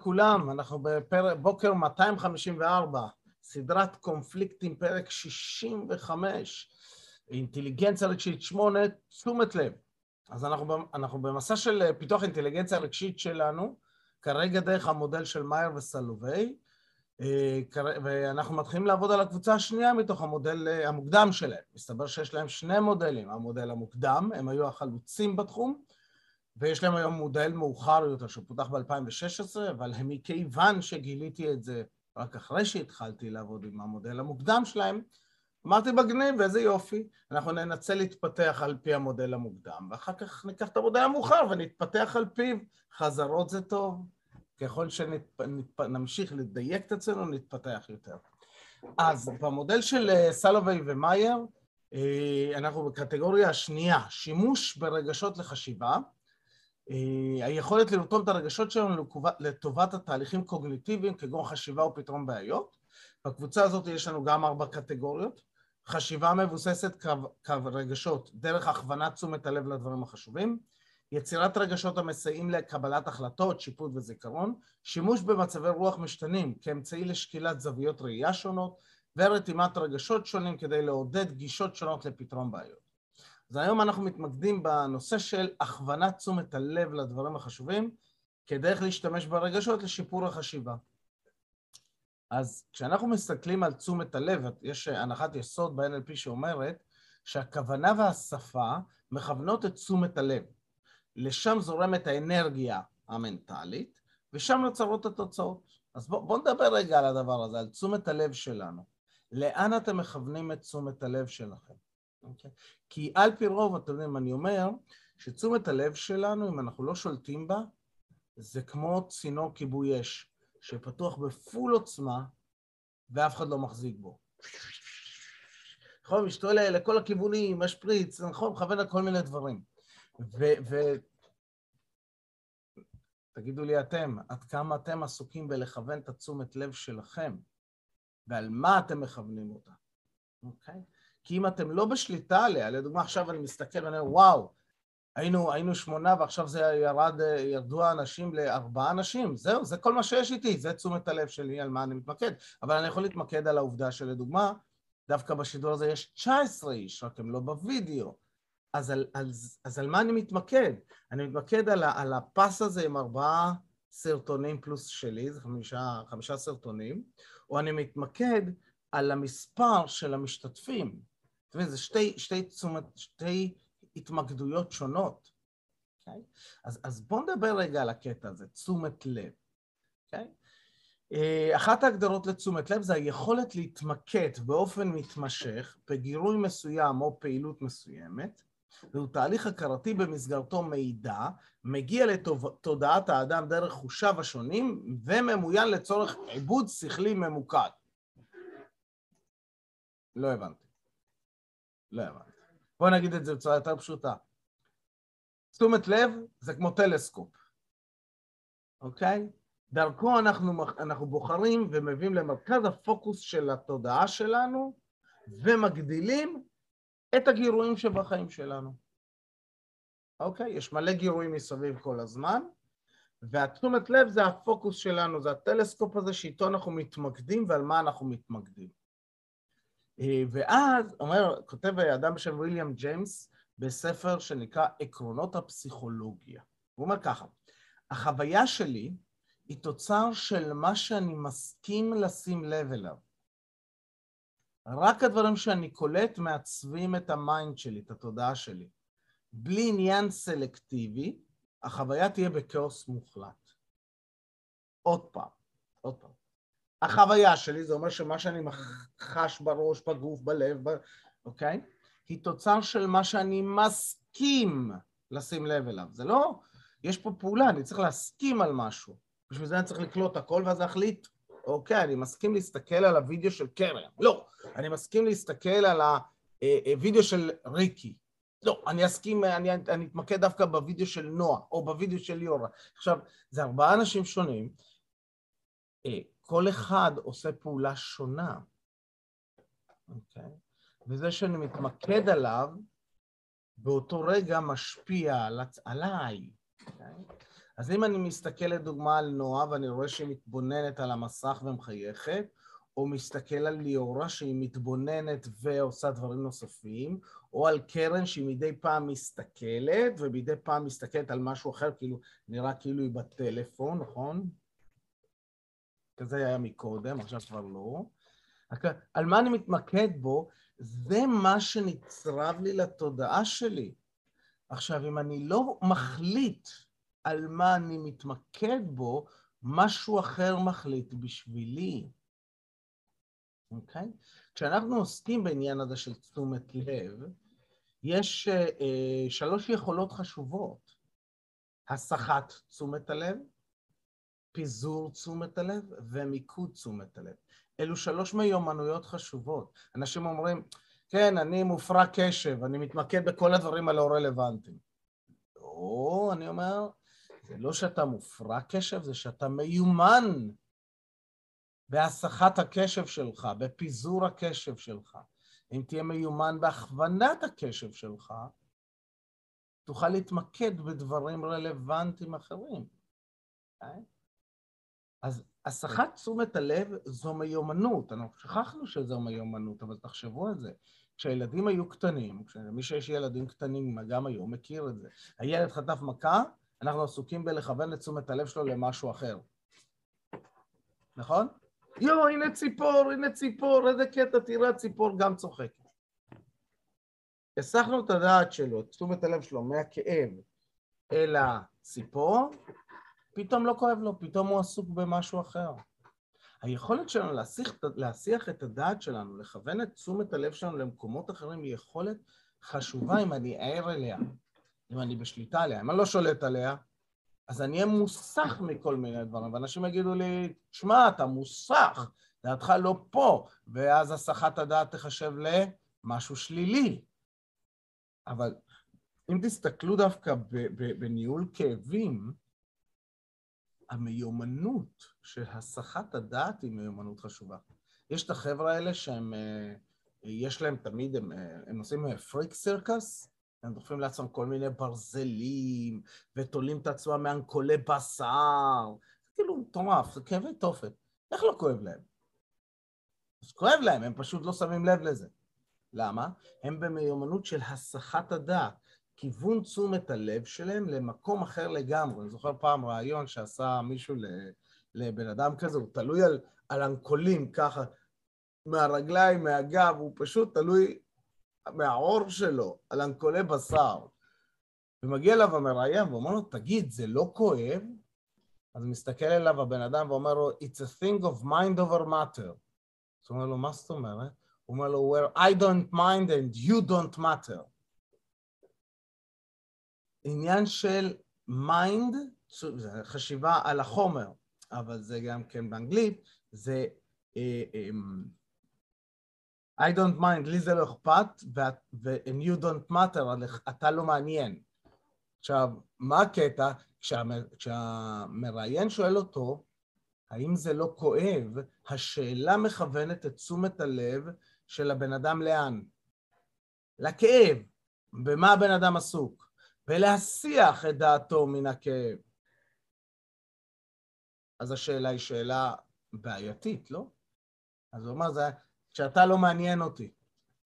לכולם, אנחנו בבוקר 254, סדרת קונפליקטים, פרק 65, אינטליגנציה רגשית 8, תשומת לב. אז אנחנו, אנחנו במסע של פיתוח אינטליגנציה רגשית שלנו, כרגע דרך המודל של מאייר וסלובי, אה, ואנחנו מתחילים לעבוד על הקבוצה השנייה מתוך המודל אה, המוקדם שלהם. מסתבר שיש להם שני מודלים, המודל המוקדם, הם היו החלוצים בתחום, ויש להם היום מודל מאוחר יותר שפותח ב-2016, אבל מכיוון שגיליתי את זה רק אחרי שהתחלתי לעבוד עם המודל המוקדם שלהם, אמרתי מגניב, ואיזה יופי, אנחנו ננסה להתפתח על פי המודל המוקדם, ואחר כך ניקח את המודל המאוחר ונתפתח על פיו. חזרות זה טוב, ככל שנמשיך לדייק את עצמנו, נתפתח יותר. אז במודל של אה, סלווי ומאייר, אה, אנחנו בקטגוריה השנייה, שימוש ברגשות לחשיבה. אה, היכולת לרתום את הרגשות שלנו לטובת התהליכים קוגניטיביים כגון חשיבה ופתרון בעיות. בקבוצה הזאת יש לנו גם ארבע קטגוריות. חשיבה מבוססת קו, רגשות דרך הכוונת תשומת הלב לדברים החשובים, יצירת רגשות המסייעים לקבלת החלטות, שיפוט וזיכרון, שימוש במצבי רוח משתנים כאמצעי לשקילת זוויות ראייה שונות ורתימת רגשות שונים כדי לעודד גישות שונות לפתרון בעיות. אז היום אנחנו מתמקדים בנושא של הכוונת תשומת הלב לדברים החשובים כדרך להשתמש ברגשות לשיפור החשיבה. אז כשאנחנו מסתכלים על תשומת הלב, יש הנחת יסוד ב-NLP שאומרת שהכוונה והשפה מכוונות את תשומת הלב. לשם זורמת האנרגיה המנטלית, ושם נוצרות התוצאות. אז בואו בוא נדבר רגע על הדבר הזה, על תשומת הלב שלנו. לאן אתם מכוונים את תשומת הלב שלכם? Okay. אוקיי? כי על פי רוב, אתם יודעים, אני אומר שתשומת הלב שלנו, אם אנחנו לא שולטים בה, זה כמו צינור כיבוי אש, שפתוח בפול עוצמה, ואף אחד לא מחזיק בו. נכון, משתולל לכל הכיוונים, משפריץ, נכון, מכוון לכל מיני דברים. ו... ו... תגידו לי אתם, עד כמה אתם עסוקים בלכוון את התשומת לב שלכם, ועל מה אתם מכוונים אותה, אוקיי? כי אם אתם לא בשליטה עליה, לדוגמה עכשיו אני מסתכל ואני אומר, וואו, היינו, היינו שמונה ועכשיו זה ירד, ירדו האנשים לארבעה אנשים, זהו, זה כל מה שיש איתי, זה תשומת הלב שלי, על מה אני מתמקד. אבל אני יכול להתמקד על העובדה שלדוגמה, דווקא בשידור הזה יש 19 איש, רק הם לא בווידאו. אז על, על, אז על מה אני מתמקד? אני מתמקד על, על הפס הזה עם ארבעה סרטונים פלוס שלי, זה חמישה, חמישה סרטונים, או אני מתמקד על המספר של המשתתפים. זאת אומרת, זה שתי, שתי, תשומת, שתי התמקדויות שונות. Okay? אוקיי? אז, אז בואו נדבר רגע על הקטע הזה, תשומת לב. Okay? אוקיי? אה, אחת ההגדרות לתשומת לב זה היכולת להתמקד באופן מתמשך בגירוי מסוים או פעילות מסוימת, זהו תהליך הכרתי במסגרתו מידע מגיע לתודעת האדם דרך חושיו השונים וממוין לצורך עיבוד שכלי ממוקד. לא הבנתי. לא הבנתי. בואו נגיד את זה בצורה יותר פשוטה. תשומת לב זה כמו טלסקופ, אוקיי? דרכו אנחנו, אנחנו בוחרים ומביאים למרכז הפוקוס של התודעה שלנו ומגדילים את הגירויים שבחיים שלנו. אוקיי? יש מלא גירויים מסביב כל הזמן, והתשומת לב זה הפוקוס שלנו, זה הטלסקופ הזה שאיתו אנחנו מתמקדים ועל מה אנחנו מתמקדים. אה, ואז, אומר, כותב אדם בשם ויליאם ג'יימס בספר שנקרא עקרונות הפסיכולוגיה. הוא אומר ככה, החוויה שלי היא תוצר של מה שאני מסכים לשים לב אליו. רק הדברים שאני קולט מעצבים את ה mind שלי, את התודעה שלי. בלי עניין סלקטיבי, החוויה תהיה בכאוס מוחלט. עוד פעם, עוד פעם. החוויה שלי, זה אומר שמה שאני חש בראש, בגוף, בלב, ב... אוקיי? היא תוצר של מה שאני מסכים לשים לב אליו. זה לא, יש פה פעולה, אני צריך להסכים על משהו. בשביל זה אני צריך לקלוט הכל ואז להחליט אוקיי, אני מסכים להסתכל על הוידאו של קרן. לא, אני מסכים להסתכל על הוידאו של ריקי. לא, אני אסכים, אני, אני אתמקד דווקא בוידאו של נועה, או בוידאו של ליאורה. עכשיו, זה ארבעה אנשים שונים, אה, כל אחד עושה פעולה שונה, אוקיי? וזה שאני מתמקד עליו, באותו רגע משפיע על, עליי, אוקיי? אז אם אני מסתכל לדוגמה על נועה ואני רואה שהיא מתבוננת על המסך ומחייכת, או מסתכל על ליאורה שהיא מתבוננת ועושה דברים נוספים, או על קרן שהיא מדי פעם מסתכלת, ומדי פעם מסתכלת על משהו אחר, כאילו, נראה כאילו היא בטלפון, נכון? כזה היה מקודם, עכשיו כבר לא. על מה אני מתמקד בו, זה מה שנצרב לי לתודעה שלי. עכשיו, אם אני לא מחליט על מה אני מתמקד בו, משהו אחר מחליט בשבילי. אוקיי? Okay? כשאנחנו עוסקים בעניין הזה של תשומת לב, יש אה, שלוש יכולות חשובות. הסחת תשומת הלב, פיזור תשומת הלב ומיקוד תשומת הלב. אלו שלוש מיומנויות חשובות. אנשים אומרים, כן, אני מופרע קשב, אני מתמקד בכל הדברים הלא רלוונטיים. לא, אני אומר, זה לא שאתה מופרע קשב, זה שאתה מיומן בהסחת הקשב שלך, בפיזור הקשב שלך. אם תהיה מיומן בהכוונת הקשב שלך, תוכל להתמקד בדברים רלוונטיים אחרים. Okay? אז הסחת תשומת הלב זו מיומנות, אנחנו שכחנו שזו מיומנות, אבל תחשבו על זה. כשהילדים היו קטנים, מי שיש ילדים קטנים גם היום מכיר את זה, הילד חטף מכה, אנחנו עסוקים בלכוון את תשומת הלב שלו למשהו אחר. נכון? יואו, הנה ציפור, הנה ציפור, איזה קטע, תראה, ציפור גם צוחקת. הסחנו את הדעת שלו, את תשומת הלב שלו, מהכאב אל הציפור, פתאום לא כואב לו, פתאום הוא עסוק במשהו אחר. היכולת שלנו להסיח, להסיח את הדעת שלנו, לכוון את תשומת הלב שלנו למקומות אחרים, היא יכולת חשובה אם אני ער אליה, אם אני בשליטה עליה. אם אני לא שולט עליה, אז אני אהיה מוסך מכל מיני דברים, ואנשים יגידו לי, שמע, אתה מוסך, דעתך לא פה, ואז הסחת הדעת תחשב למשהו שלילי. אבל אם תסתכלו דווקא בניהול כאבים, המיומנות של הסחת הדעת היא מיומנות חשובה. יש את החבר'ה האלה שהם, אה, יש להם תמיד, הם, אה, הם עושים פריק סירקס, הם דוחפים לעצמם כל מיני ברזלים, ותולים את עצמם מאנקולי בשר, כאילו מטורף, זה כאבי תופת. איך לא כואב להם? אז כואב להם, הם פשוט לא שמים לב לזה. למה? הם במיומנות של הסחת הדעת. כיוון תשומת הלב שלהם למקום אחר לגמרי. אני זוכר פעם רעיון שעשה מישהו לבן אדם כזה, הוא תלוי על, על אנקולים ככה, מהרגליים, מהגב, הוא פשוט תלוי מהעור שלו, על אנקולי בשר. ומגיע אליו המראיין ואומר לו, תגיד, זה לא כואב? אז מסתכל אליו הבן אדם ואומר לו, It's a thing of mind over matter. אז הוא אומר לו, מה זאת אומרת? הוא אומר לו, where I don't mind and you don't matter. עניין של mind, חשיבה על החומר, אבל זה גם כן באנגלית, זה אה, אמ, I don't mind, לי זה לא אכפת, ו-and you don't matter, אתה לא מעניין. עכשיו, מה הקטע? כשהמראיין שואל אותו, האם זה לא כואב, השאלה מכוונת את תשומת הלב של הבן אדם לאן? לכאב. במה הבן אדם עסוק? ולהסיח את דעתו מן הכאב. אז השאלה היא שאלה בעייתית, לא? אז הוא אומר, זה שאתה לא מעניין אותי,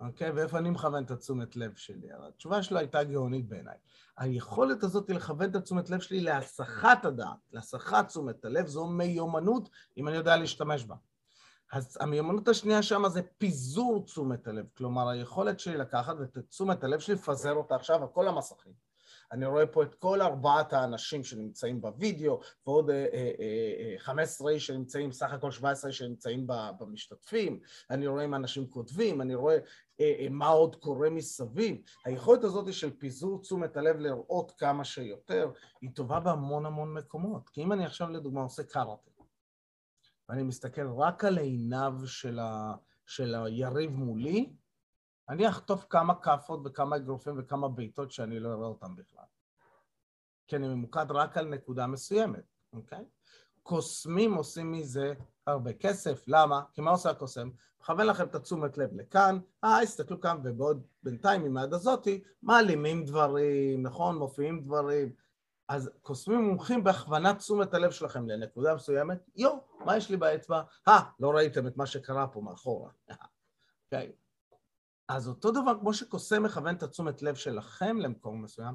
אוקיי? ואיפה אני מכוון את התשומת לב שלי? התשובה שלו הייתה גאונית בעיניי. היכולת הזאת לכוון את התשומת לב שלי להסחת הדעת, להסחת תשומת הלב, זו מיומנות, אם אני יודע להשתמש בה. אז המיומנות השנייה שם זה פיזור תשומת הלב, כלומר היכולת שלי לקחת את תשומת הלב שלי, לפזר אותה עכשיו על כל המסכים. אני רואה פה את כל ארבעת האנשים שנמצאים בווידאו, ועוד 15 אה, אה, אה, איש שנמצאים, סך הכל 17 איש שנמצאים במשתתפים, אני רואה אם אנשים כותבים, אני רואה מה עוד קורה מסביב. היכולת הזאת של פיזור תשומת הלב לראות כמה שיותר, היא טובה בהמון המון מקומות. כי אם אני עכשיו לדוגמה עושה קארטה, ואני מסתכל רק על עיניו של, ה, של היריב מולי, אני אחטוף כמה כאפות וכמה אגרופים וכמה בעיטות שאני לא אראה אותם בכלל. כי אני ממוקד רק על נקודה מסוימת, אוקיי? קוסמים עושים מזה הרבה כסף, למה? כי מה עושה הקוסם? מכוון לכם את התשומת לב לכאן, אה, הסתכלו כאן, ובעוד בינתיים עם היד הזאתי מעלימים דברים, נכון? מופיעים דברים. אז קוסמים מומחים בהכוונת תשומת הלב שלכם לנקודה מסוימת, יו, מה יש לי באצבע? אה, לא ראיתם את מה שקרה פה מאחורה. אוקיי? אז אותו דבר כמו שקוסם מכוון את התשומת לב שלכם למקום מסוים,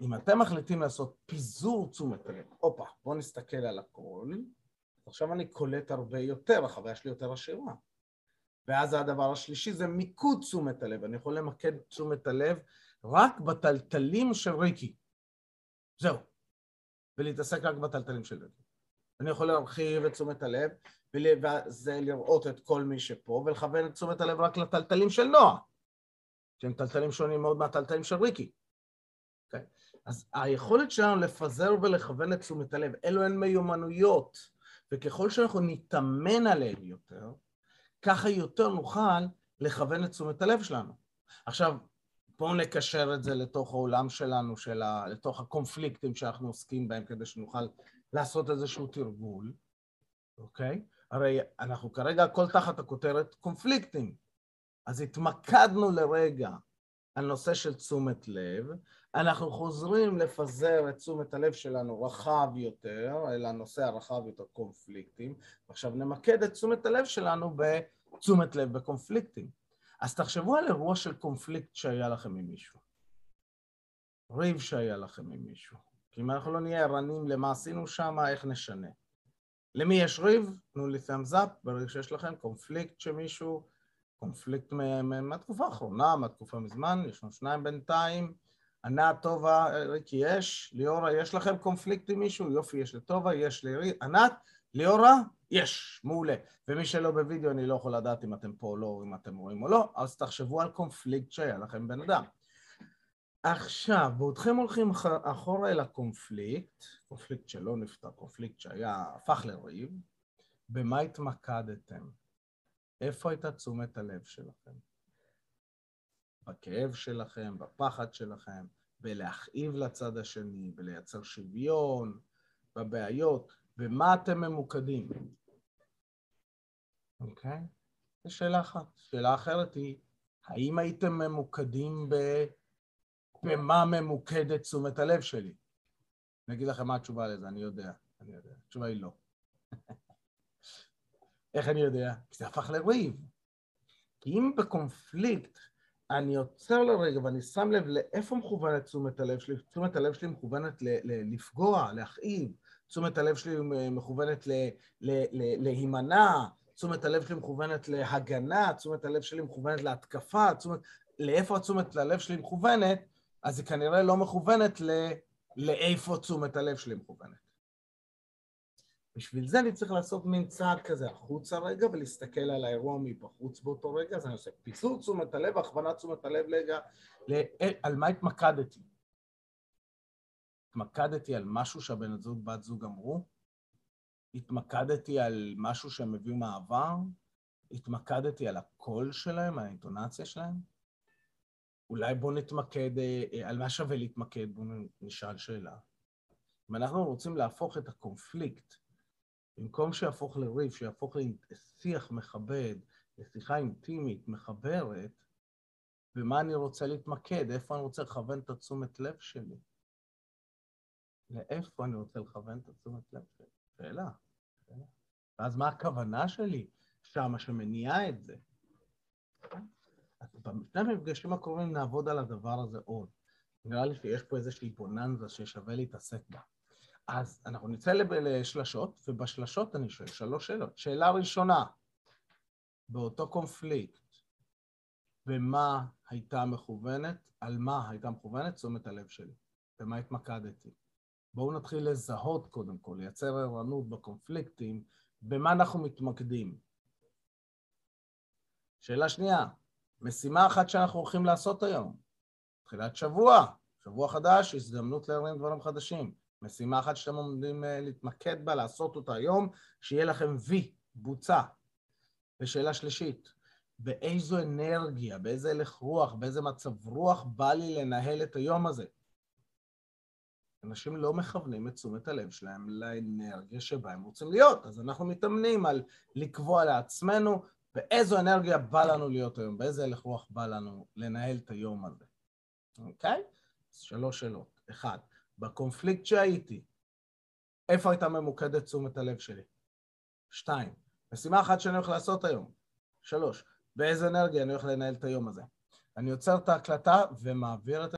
אם אתם מחליטים לעשות פיזור תשומת הלב, הופה, בואו נסתכל על הכל, עכשיו אני קולט הרבה יותר, החוויה שלי יותר עשירה. ואז הדבר השלישי זה מיקוד תשומת הלב, אני יכול למקד תשומת הלב רק בטלטלים של ריקי. זהו. ולהתעסק רק בטלטלים של ריקי. אני יכול להרחיב את תשומת הלב, וזה לראות את כל מי שפה, ולכוון את תשומת הלב רק לטלטלים של נועה, שהם טלטלים שונים מאוד מהטלטלים של ריקי. אז היכולת שלנו לפזר ולכוון את תשומת הלב, אלו הן מיומנויות, וככל שאנחנו נתאמן עליהן יותר, ככה יותר נוכל לכוון את תשומת הלב שלנו. עכשיו, בואו נקשר את זה לתוך העולם שלנו, של ה... לתוך הקונפליקטים שאנחנו עוסקים בהם, כדי שנוכל לעשות איזשהו תרגול, אוקיי? הרי אנחנו כרגע הכל תחת הכותרת קונפליקטים. אז התמקדנו לרגע על נושא של תשומת לב, אנחנו חוזרים לפזר את תשומת הלב שלנו רחב יותר, אל הנושא הרחב יותר קונפליקטים, ועכשיו נמקד את תשומת הלב שלנו בתשומת לב בקונפליקטים. אז תחשבו על אירוע של קונפליקט שהיה לכם עם מישהו. ריב שהיה לכם עם מישהו. כי אם אנחנו לא נהיה ערנים למה עשינו שם, איך נשנה? למי יש ריב? תנו לי thumbs up ברגע שיש לכם קונפליקט שמישהו, קונפליקט מהתקופה האחרונה, מהתקופה מזמן, יש לנו שניים בינתיים. ענת, טובה, ריקי יש, ליאורה, יש לכם קונפליקט עם מישהו? יופי, יש לטובה, יש לריקי. ענת, ליאורה, יש, מעולה. ומי שלא בווידאו, אני לא יכול לדעת אם אתם פה או לא, אם אתם רואים או לא, אז תחשבו על קונפליקט שהיה לכם בן אדם. עכשיו, בעודכם הולכים אחורה אל הקונפליקט, קונפליקט שלא נפתר, קונפליקט שהיה, הפך לריב, במה התמקדתם? איפה הייתה תשומת הלב שלכם? בכאב שלכם, בפחד שלכם, בלהכאיב לצד השני, בלייצר שוויון, בבעיות, במה אתם ממוקדים? אוקיי? זו שאלה אחת. שאלה אחרת היא, האם הייתם ממוקדים ב... במה ממוקדת תשומת הלב שלי? אני אגיד לכם מה התשובה לזה, אני יודע, אני יודע. התשובה היא לא. איך אני יודע? כי זה הפך לריב. כי אם בקונפליקט אני עוצר לרגע ואני שם לב לאיפה מכוונת תשומת הלב שלי, תשומת הלב שלי מכוונת לפגוע, להכאיב, תשומת הלב שלי מכוונת להימנע, תשומת הלב שלי מכוונת להגנה, תשומת הלב שלי מכוונת להתקפה, תשומת... לאיפה תשומת הלב שלי מכוונת, אז היא כנראה לא מכוונת ל... לאיפה תשומת הלב שלי מכוונת. בשביל זה אני צריך לעשות מין צעד כזה החוצה רגע ולהסתכל על האירוע מבחוץ באותו רגע, אז אני עושה פיזור תשומת הלב, הכוונת תשומת הלב רגע, לא... על מה התמקדתי. התמקדתי על משהו שהבן זוג, בת זוג אמרו? התמקדתי על משהו שהם הביאו מהעבר? התמקדתי על הקול שלהם, על האינטונציה שלהם? אולי בואו נתמקד, אה, אה, על מה שווה להתמקד, בואו נשאל שאלה. אם אנחנו רוצים להפוך את הקונפליקט, במקום שיהפוך לריב, שיהפוך לשיח מכבד, לשיחה אינטימית, מחברת, במה אני רוצה להתמקד, איפה אני רוצה לכוון את התשומת לב שלי. לאיפה אני רוצה לכוון את התשומת לב שלי? שאלה. ואז מה הכוונה שלי שמה שמניעה את זה? בשני המפגשים הקרובים נעבוד על הדבר הזה עוד. נראה לי שיש פה איזושהי בוננזה ששווה להתעסק בה. אז אנחנו נצא לשלשות, ובשלשות אני שואל שלוש שאלות. שאלה ראשונה, באותו קונפליקט, במה הייתה מכוונת, על מה הייתה מכוונת תשומת הלב שלי? במה התמקדתי? בואו נתחיל לזהות קודם כל, לייצר ערנות בקונפליקטים, במה אנחנו מתמקדים. שאלה שנייה, משימה אחת שאנחנו הולכים לעשות היום, תחילת שבוע, שבוע חדש, הזדמנות להרים דברים חדשים. משימה אחת שאתם עומדים אה, להתמקד בה, לעשות אותה היום, שיהיה לכם וי, בוצע. ושאלה שלישית, באיזו אנרגיה, באיזה הלך רוח, באיזה מצב רוח בא לי לנהל את היום הזה? אנשים לא מכוונים את תשומת הלב שלהם לאנרגיה שבה הם רוצים להיות, אז אנחנו מתאמנים על לקבוע לעצמנו באיזו אנרגיה בא לנו להיות היום, באיזה הלך רוח בא לנו לנהל את היום הזה, אוקיי? אז שלוש שאלות. אחד, בקונפליקט שהייתי, איפה הייתה ממוקדת תשומת הלב שלי? שתיים, משימה אחת שאני הולך לעשות היום. שלוש, באיזה אנרגיה אני הולך לנהל את היום הזה. אני עוצר את ההקלטה ומעביר את ה...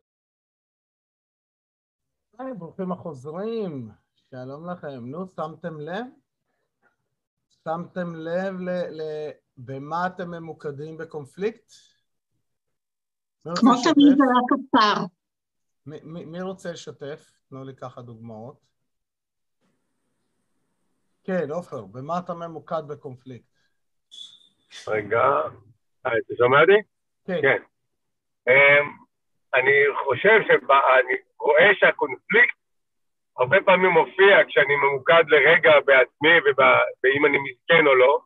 היי, ברוכים החוזרים, שלום לכם. נו, שמתם לב? שמתם לב ל... ל... במה אתם ממוקדים בקונפליקט? כמו תמיד זה רק קצר. מי רוצה לשתף? תנו לי ככה דוגמאות. כן, עופר, במה אתה ממוקד בקונפליקט? רגע, אה, אתה שומע אותי? כן. כן. אמ, אני חושב שאני רואה שהקונפליקט הרבה פעמים מופיע כשאני ממוקד לרגע בעצמי ואם אני מסכן או לא,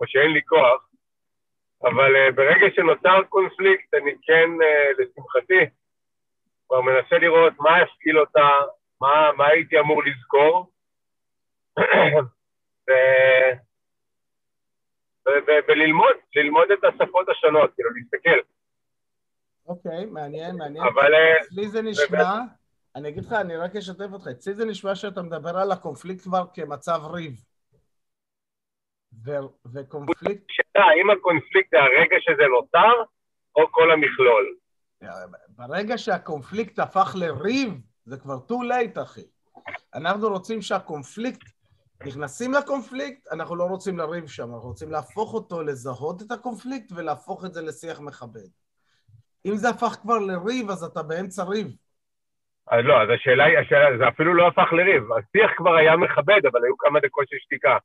או שאין לי כוח, אבל uh, ברגע שנוצר קונפליקט, אני כן, uh, לשמחתי, כבר מנסה לראות מה יפעיל אותה, מה, מה הייתי אמור לזכור, ו... וללמוד, ללמוד את השפות השונות, כאילו להסתכל. אוקיי, okay, מעניין, מעניין. אבל... אצלי זה נשמע, אני אגיד לך, אני רק אשתף אותך, אצלי זה נשמע שאתה מדבר על הקונפליקט כבר כמצב ריב. ו- וקונפליקט... שאלה, האם הקונפליקט זה הרגע שזה נוצר, או כל המכלול? ברגע שהקונפליקט הפך לריב, זה כבר too late, אחי. אנחנו רוצים שהקונפליקט, נכנסים לקונפליקט, אנחנו לא רוצים לריב שם, אנחנו רוצים להפוך אותו, לזהות את הקונפליקט ולהפוך את זה לשיח מכבד. אם זה הפך כבר לריב, אז אתה באמצע ריב. אז לא, אז השאלה היא, השאלה, זה אפילו לא הפך לריב. השיח כבר היה מכבד, אבל היו כמה דקות של שתיקה.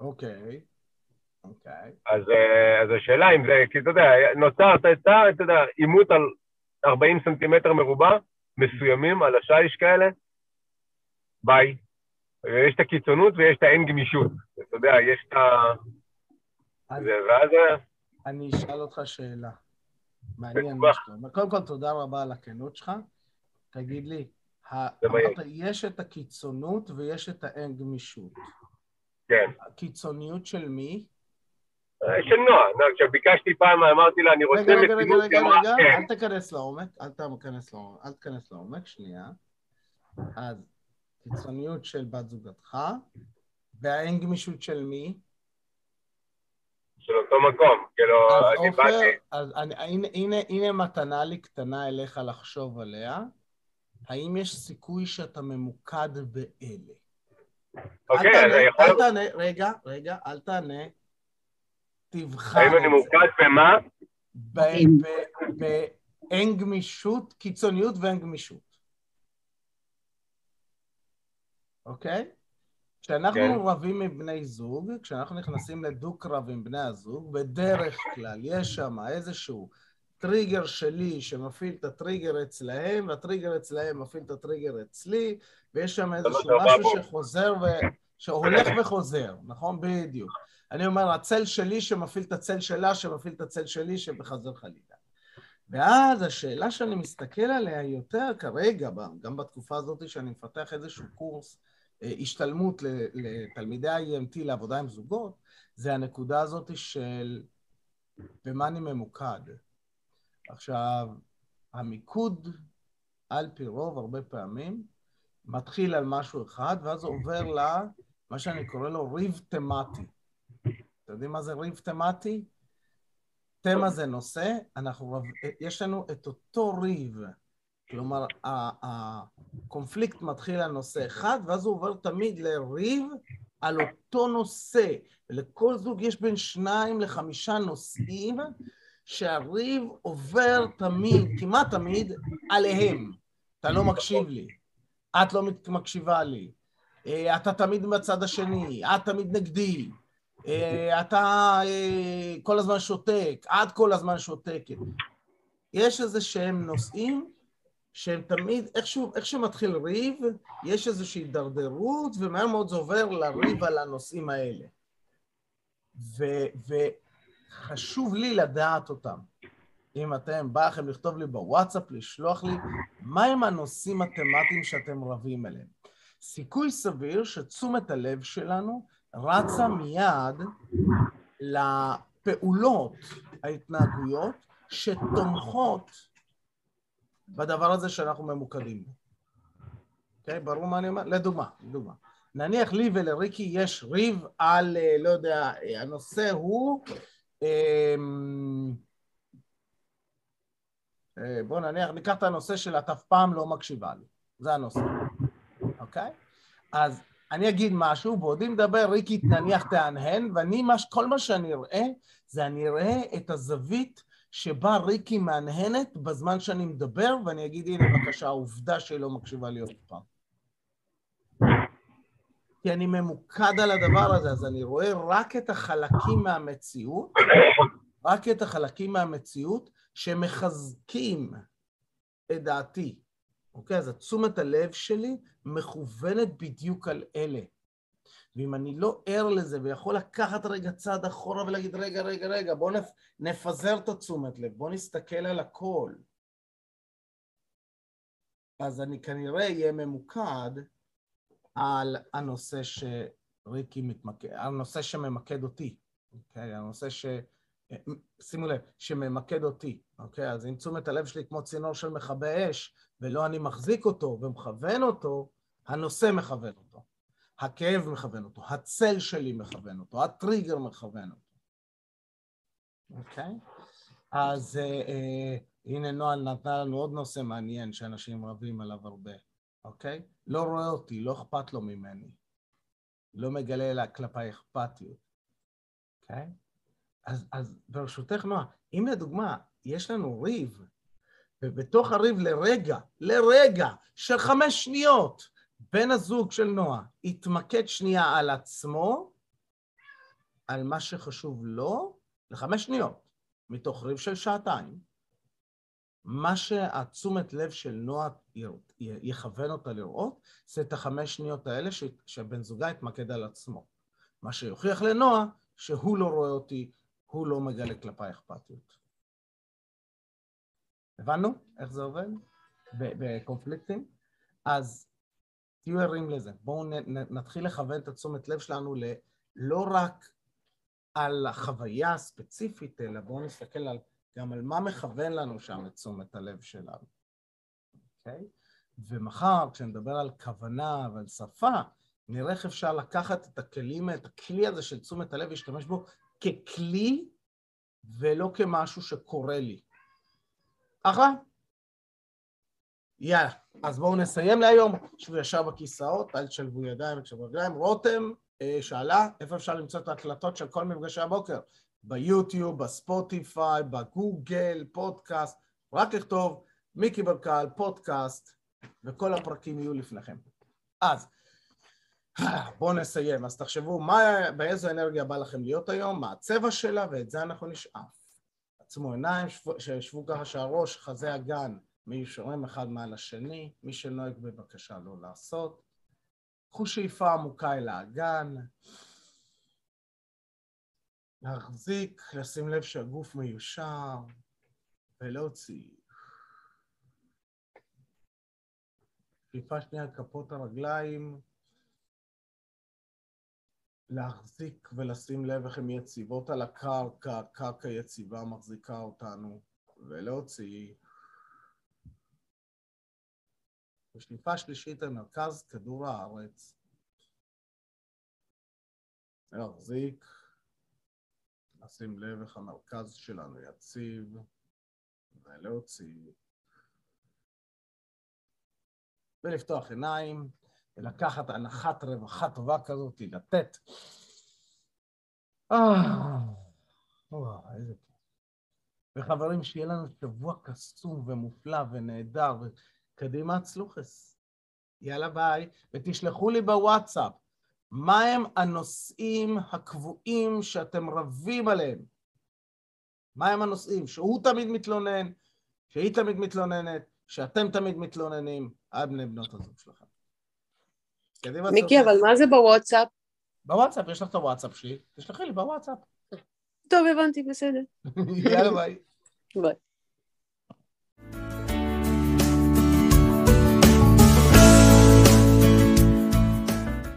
אוקיי, אוקיי. אז, אה, אז השאלה אם זה, כי אתה יודע, נוצר, אתה יודע, עימות על 40 סנטימטר מרובע, מסוימים, על השיש כאלה, ביי. יש את הקיצונות ויש את האין גמישות. אתה יודע, יש את ה... זה, ואז... אני אשאל אותך שאלה. מעניין מה שאתה אומר. קודם כל, תודה רבה על הכנות שלך. תגיד לי, אמרת, יש את הקיצונות ויש את האין גמישות. כן. הקיצוניות של מי? אה, של נועה, נועה, כשביקשתי פעם, אמרתי לה, אני רוצה מציאות... רגע, רגע, רגע, רגע, רגע, אל תיכנס לעומק, אל תיכנס לעומק, אל תיכנס לעומק, שנייה. אז קיצוניות של בת זוגתך, והאין גמישות של מי? של אותו מקום, כאילו, אני באתי... אז הנה, הנה, הנה מתנה לי קטנה אליך לחשוב עליה. האם יש סיכוי שאתה ממוקד באלה? אוקיי, אז יכול... אל תענה, רגע, רגע, אל תענה. תבחר האם אני ממוקד במה? באין גמישות, קיצוניות ואין גמישות. אוקיי? כשאנחנו כן. רבים עם בני זוג, כשאנחנו נכנסים לדו-קרב עם בני הזוג, בדרך כלל יש שם איזשהו טריגר שלי שמפעיל את הטריגר אצלהם, והטריגר אצלהם מפעיל את הטריגר אצלי, ויש שם איזשהו משהו שחוזר ו... שהולך וחוזר, נכון? בדיוק. אני אומר, הצל שלי שמפעיל את הצל שלה, שמפעיל את הצל שלי, שבחזר חלילה. ואז השאלה שאני מסתכל עליה יותר כרגע, גם בתקופה הזאת שאני מפתח איזשהו קורס אה, השתלמות לתלמידי ה-EMT לעבודה עם זוגות, זה הנקודה הזאת של במה אני ממוקד. עכשיו, המיקוד על פי רוב, הרבה פעמים, מתחיל על משהו אחד, ואז עובר למה שאני קורא לו ריב תמטי. אתם יודעים מה זה ריב תמטי? תמה זה נושא, אנחנו. יש לנו את אותו ריב. כלומר, הקונפליקט מתחיל על נושא אחד, ואז הוא עובר תמיד לריב על אותו נושא. ולכל זוג יש בין שניים לחמישה נושאים שהריב עובר תמיד, כמעט תמיד, עליהם. אתה לא מקשיב לי, את לא מקשיבה לי, אה, אתה תמיד בצד השני, את תמיד נגדי, אתה אה, כל הזמן שותק, את כל הזמן שותקת. יש איזה שהם נושאים שהם תמיד, איכשהו, איך שמתחיל ריב, יש איזושהי הידרדרות, ומהר מאוד זה עובר לריב על הנושאים האלה. ו, וחשוב לי לדעת אותם. אם אתם, בא לכם לכתוב לי בוואטסאפ, לשלוח לי, מהם הנושאים התמטיים שאתם רבים עליהם. סיכוי סביר שתשומת הלב שלנו רצה מיד לפעולות, ההתנהגויות, שתומכות בדבר הזה שאנחנו ממוקדים בו. אוקיי, ברור מה אני אומר? לדוגמה, לדוגמה. נניח לי ולריקי יש ריב על, אה, לא יודע, אה, הנושא הוא... אמ, אה, בואו נניח, ניקח את הנושא של את אף פעם לא מקשיבה לי. זה הנושא, אוקיי? אז אני אגיד משהו, בעודי מדבר, ריקי נניח תהנהן, ואני, מש, כל מה שאני אראה, זה אני אראה את הזווית שבה ריקי מהנהנת בזמן שאני מדבר, ואני אגיד, הנה בבקשה, העובדה שהיא לא מקשיבה לי עוד פעם. כי אני ממוקד על הדבר הזה, אז אני רואה רק את החלקים מהמציאות, רק את החלקים מהמציאות שמחזקים את דעתי. אוקיי? אז תשומת הלב שלי מכוונת בדיוק על אלה. ואם אני לא ער לזה ויכול לקחת רגע צעד אחורה ולהגיד, רגע, רגע, רגע, בואו נפזר את התשומת לב, בואו נסתכל על הכל. אז אני כנראה אהיה ממוקד על הנושא שריקי מתמקד, הנושא שממקד אותי, אוקיי? הנושא ש... שימו לב, שממקד אותי, אוקיי? אז אם תשומת הלב שלי כמו צינור של מכבי אש, ולא אני מחזיק אותו ומכוון אותו, הנושא מכוון אותו, הכאב מכוון אותו, הצל שלי מכוון אותו, הטריגר מכוון אותו, אוקיי? אז אה, אה, הנה נועה נתנה לנו עוד נושא מעניין שאנשים רבים עליו הרבה, אוקיי? לא רואה אותי, לא אכפת לו ממני, לא מגלה לה כלפיי אכפתיות, אוקיי? אז, אז ברשותך, נועה, אם לדוגמה יש לנו ריב, ובתוך הריב לרגע, לרגע של חמש שניות, בן הזוג של נועה יתמקד שנייה על עצמו, על מה שחשוב לו, לחמש שניות, מתוך ריב של שעתיים, מה שהתשומת לב של נועה יכוון אותה לראות, זה את החמש שניות האלה שבן זוגה יתמקד על עצמו. מה שיוכיח לנועה שהוא לא רואה אותי, הוא לא מגלה כלפיי אכפתיות. הבנו איך זה עובד בקונפליקטים? אז תהיו ערים לזה. בואו נתחיל לכוון את התשומת לב שלנו לא רק על החוויה הספציפית, אלא בואו נסתכל על, גם על מה מכוון לנו שם את תשומת הלב שלנו, אוקיי? Okay? ומחר, כשנדבר על כוונה ועל שפה, נראה איך אפשר לקחת את הכלים, את הכלי הזה של תשומת הלב, להשתמש בו ככלי ולא כמשהו שקורה לי. אחלה? יאללה, אז בואו נסיים להיום. שבו ישר בכיסאות, אל תשלבו ידיים ותשלבו רגליים. רותם אה, שאלה איפה אפשר למצוא את ההקלטות של כל מפגשי הבוקר. ביוטיוב, בספוטיפיי, בגוגל, פודקאסט, רק לכתוב מיקי ברקל, פודקאסט, וכל הפרקים יהיו לפניכם. אז בואו נסיים. אז תחשבו מה, באיזו אנרגיה בא לכם להיות היום, מה הצבע שלה, ואת זה אנחנו נשאף. עצמו עיניים, שישבו ככה שהראש, חזה הגן, מיושרים אחד מעל השני, מי שנוהג בבקשה לא לעשות. קחו שאיפה עמוקה אל האגן. להחזיק, לשים לב שהגוף מיושר, ולהוציא. שאיפה שנייה על כפות הרגליים. להחזיק ולשים לב איך הן יציבות על הקרקע, קרקע יציבה מחזיקה אותנו, ולהוציא. בשליפה שלישית למרכז כדור הארץ. להחזיק, לשים לב איך המרכז שלנו יציב, ולהוציא. ולפתוח עיניים. ולקחת הנחת רווחה טובה כזאת, לתת. אה. וחברים, שיהיה לנו שבוע קסום ומופלא ונהדר, וקדימה הצלוחס. יאללה ביי, ותשלחו לי בוואטסאפ מה הם הנושאים הקבועים שאתם רבים עליהם. מה הם הנושאים? שהוא תמיד מתלונן, שהיא תמיד מתלוננת, שאתם תמיד מתלוננים על בני בנות הזוג שלכם. מיקי, אבל מה זה בוואטסאפ? בוואטסאפ, יש לך את הוואטסאפ שלי, תשלחי לי בוואטסאפ. טוב, הבנתי, בסדר. יאללה ביי. ביי.